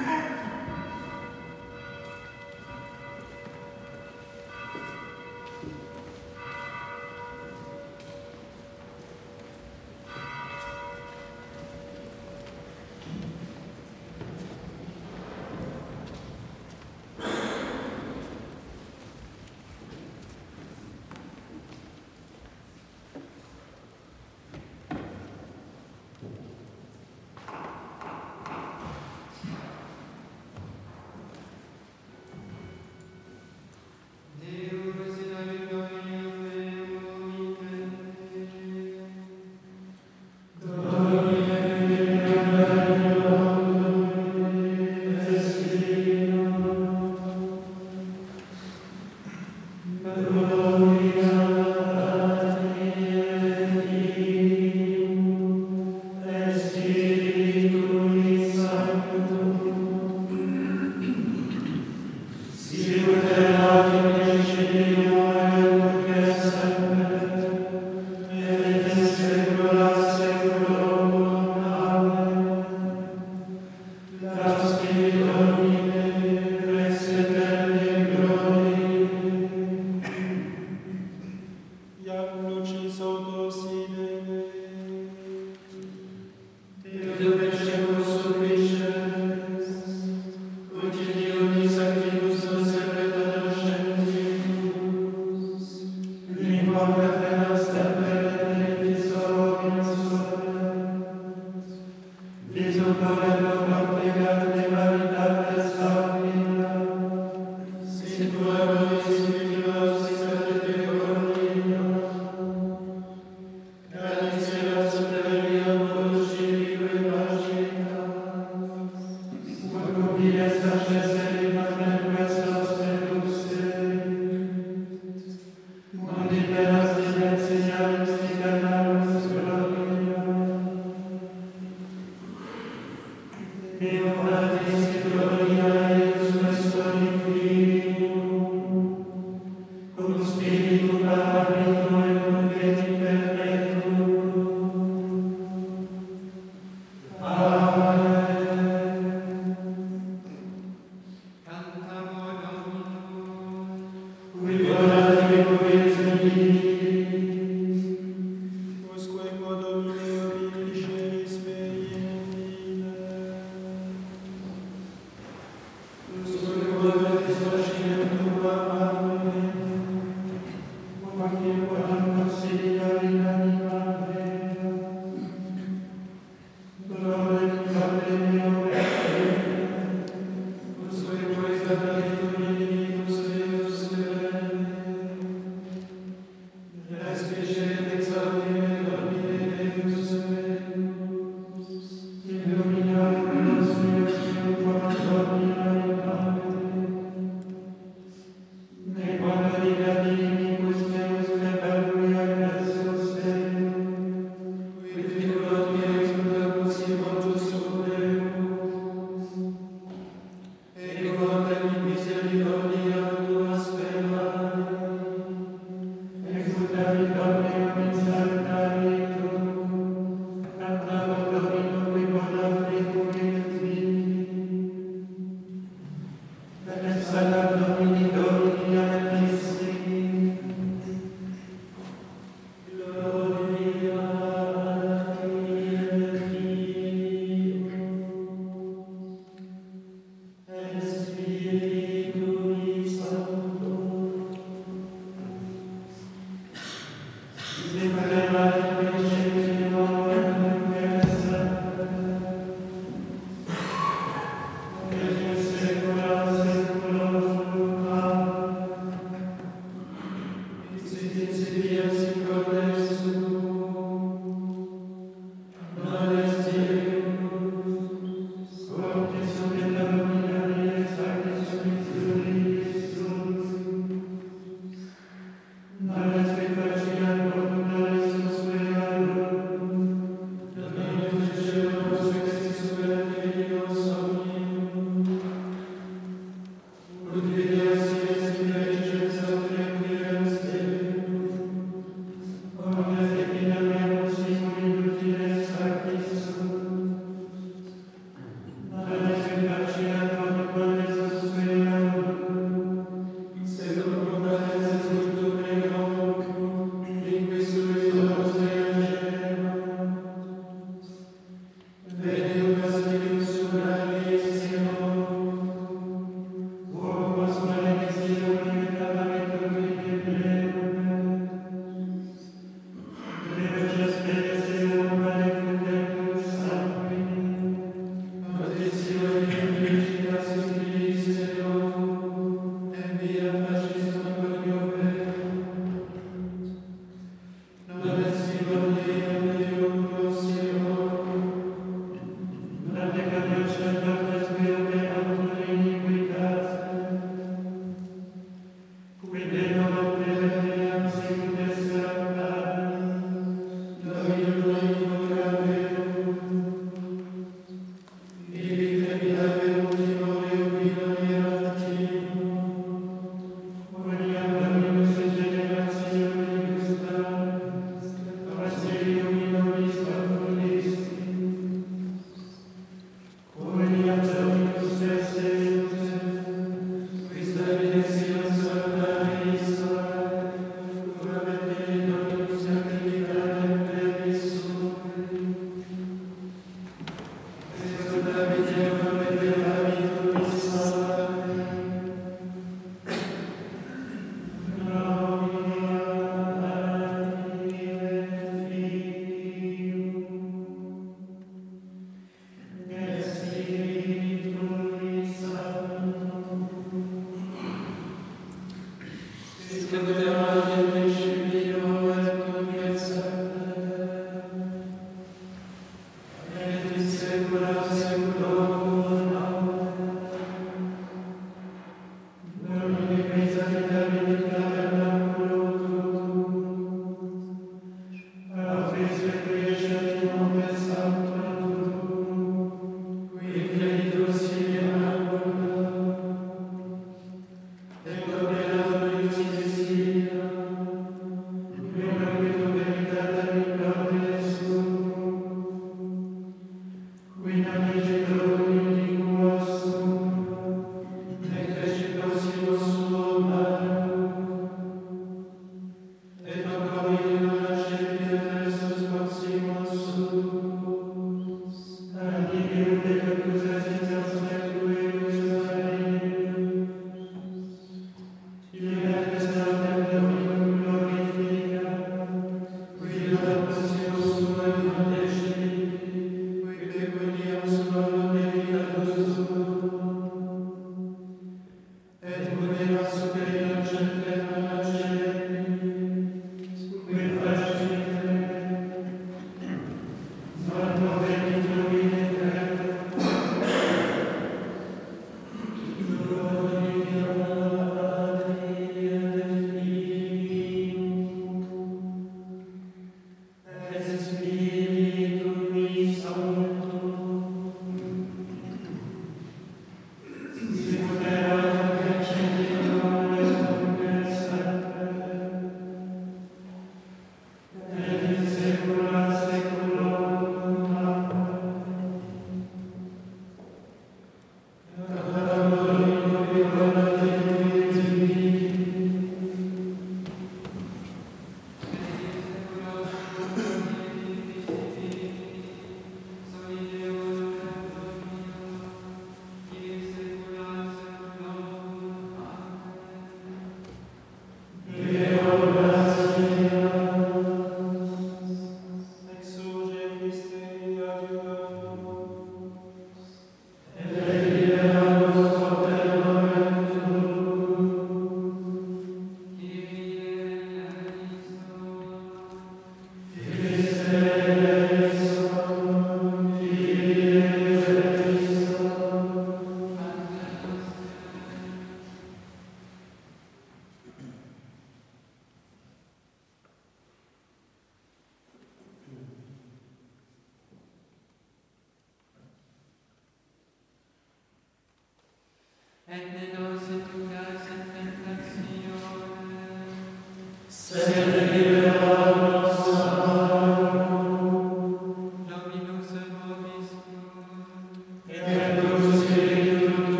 Amen. Amen.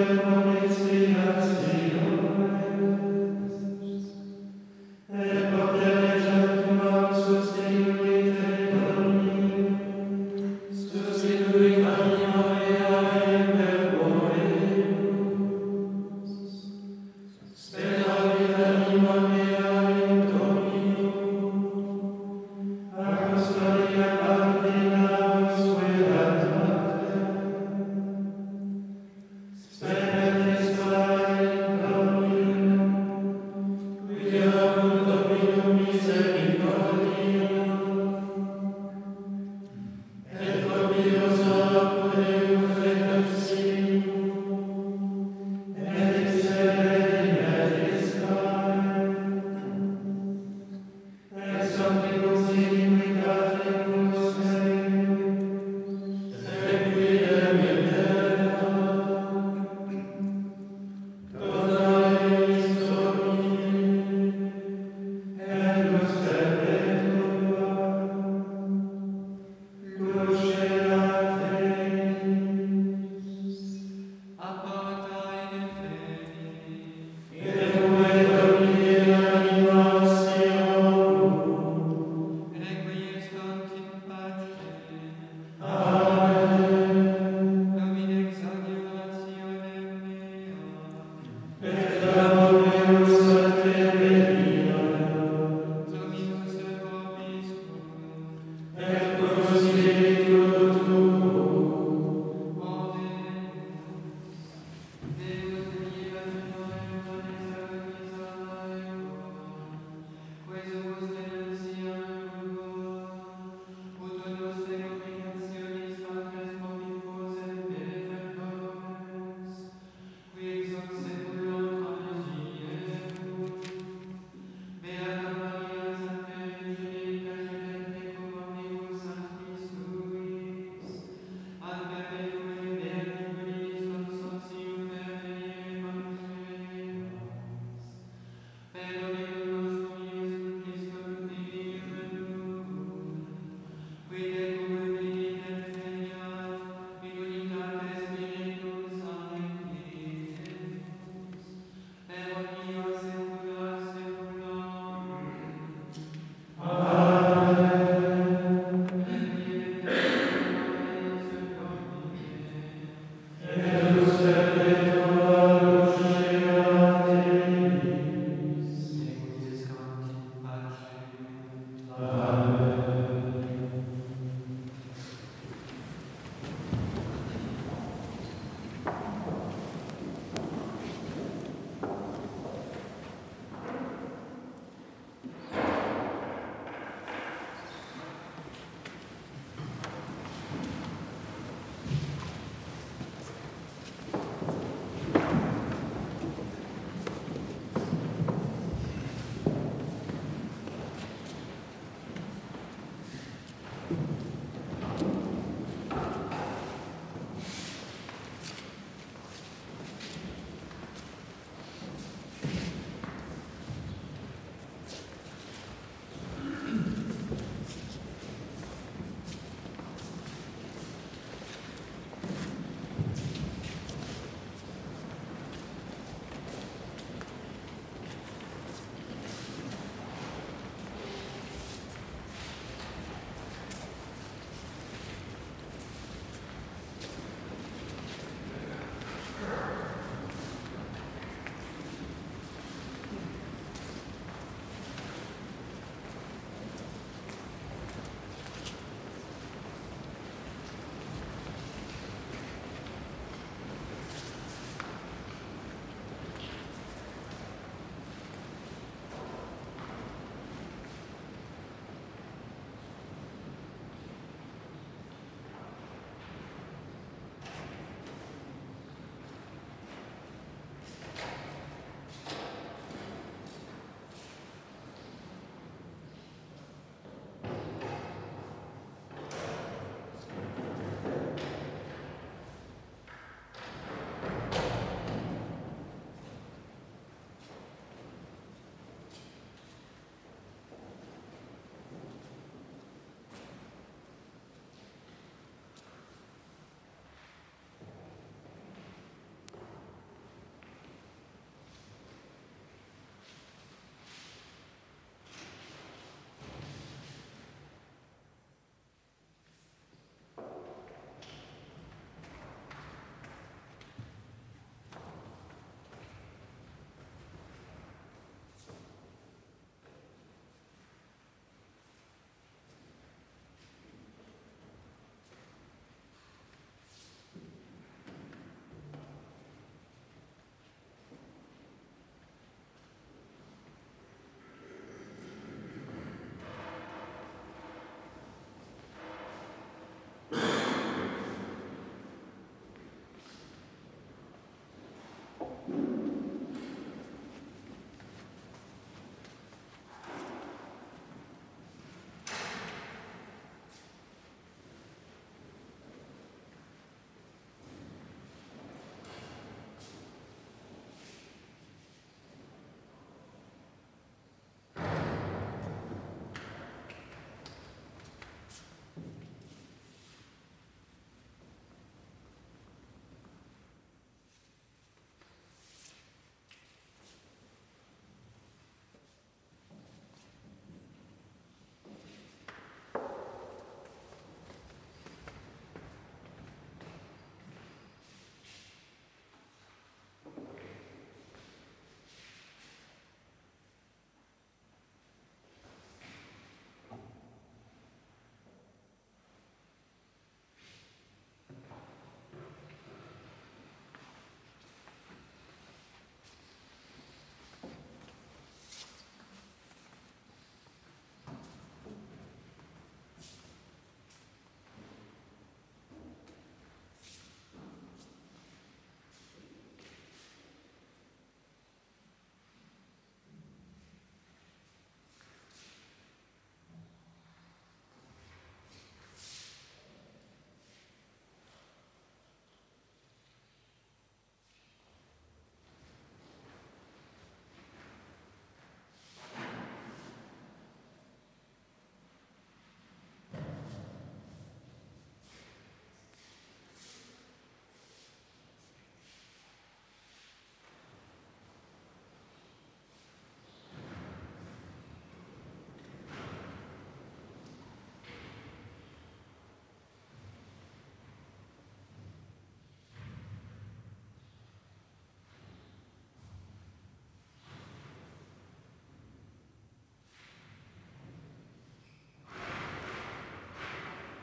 Amen.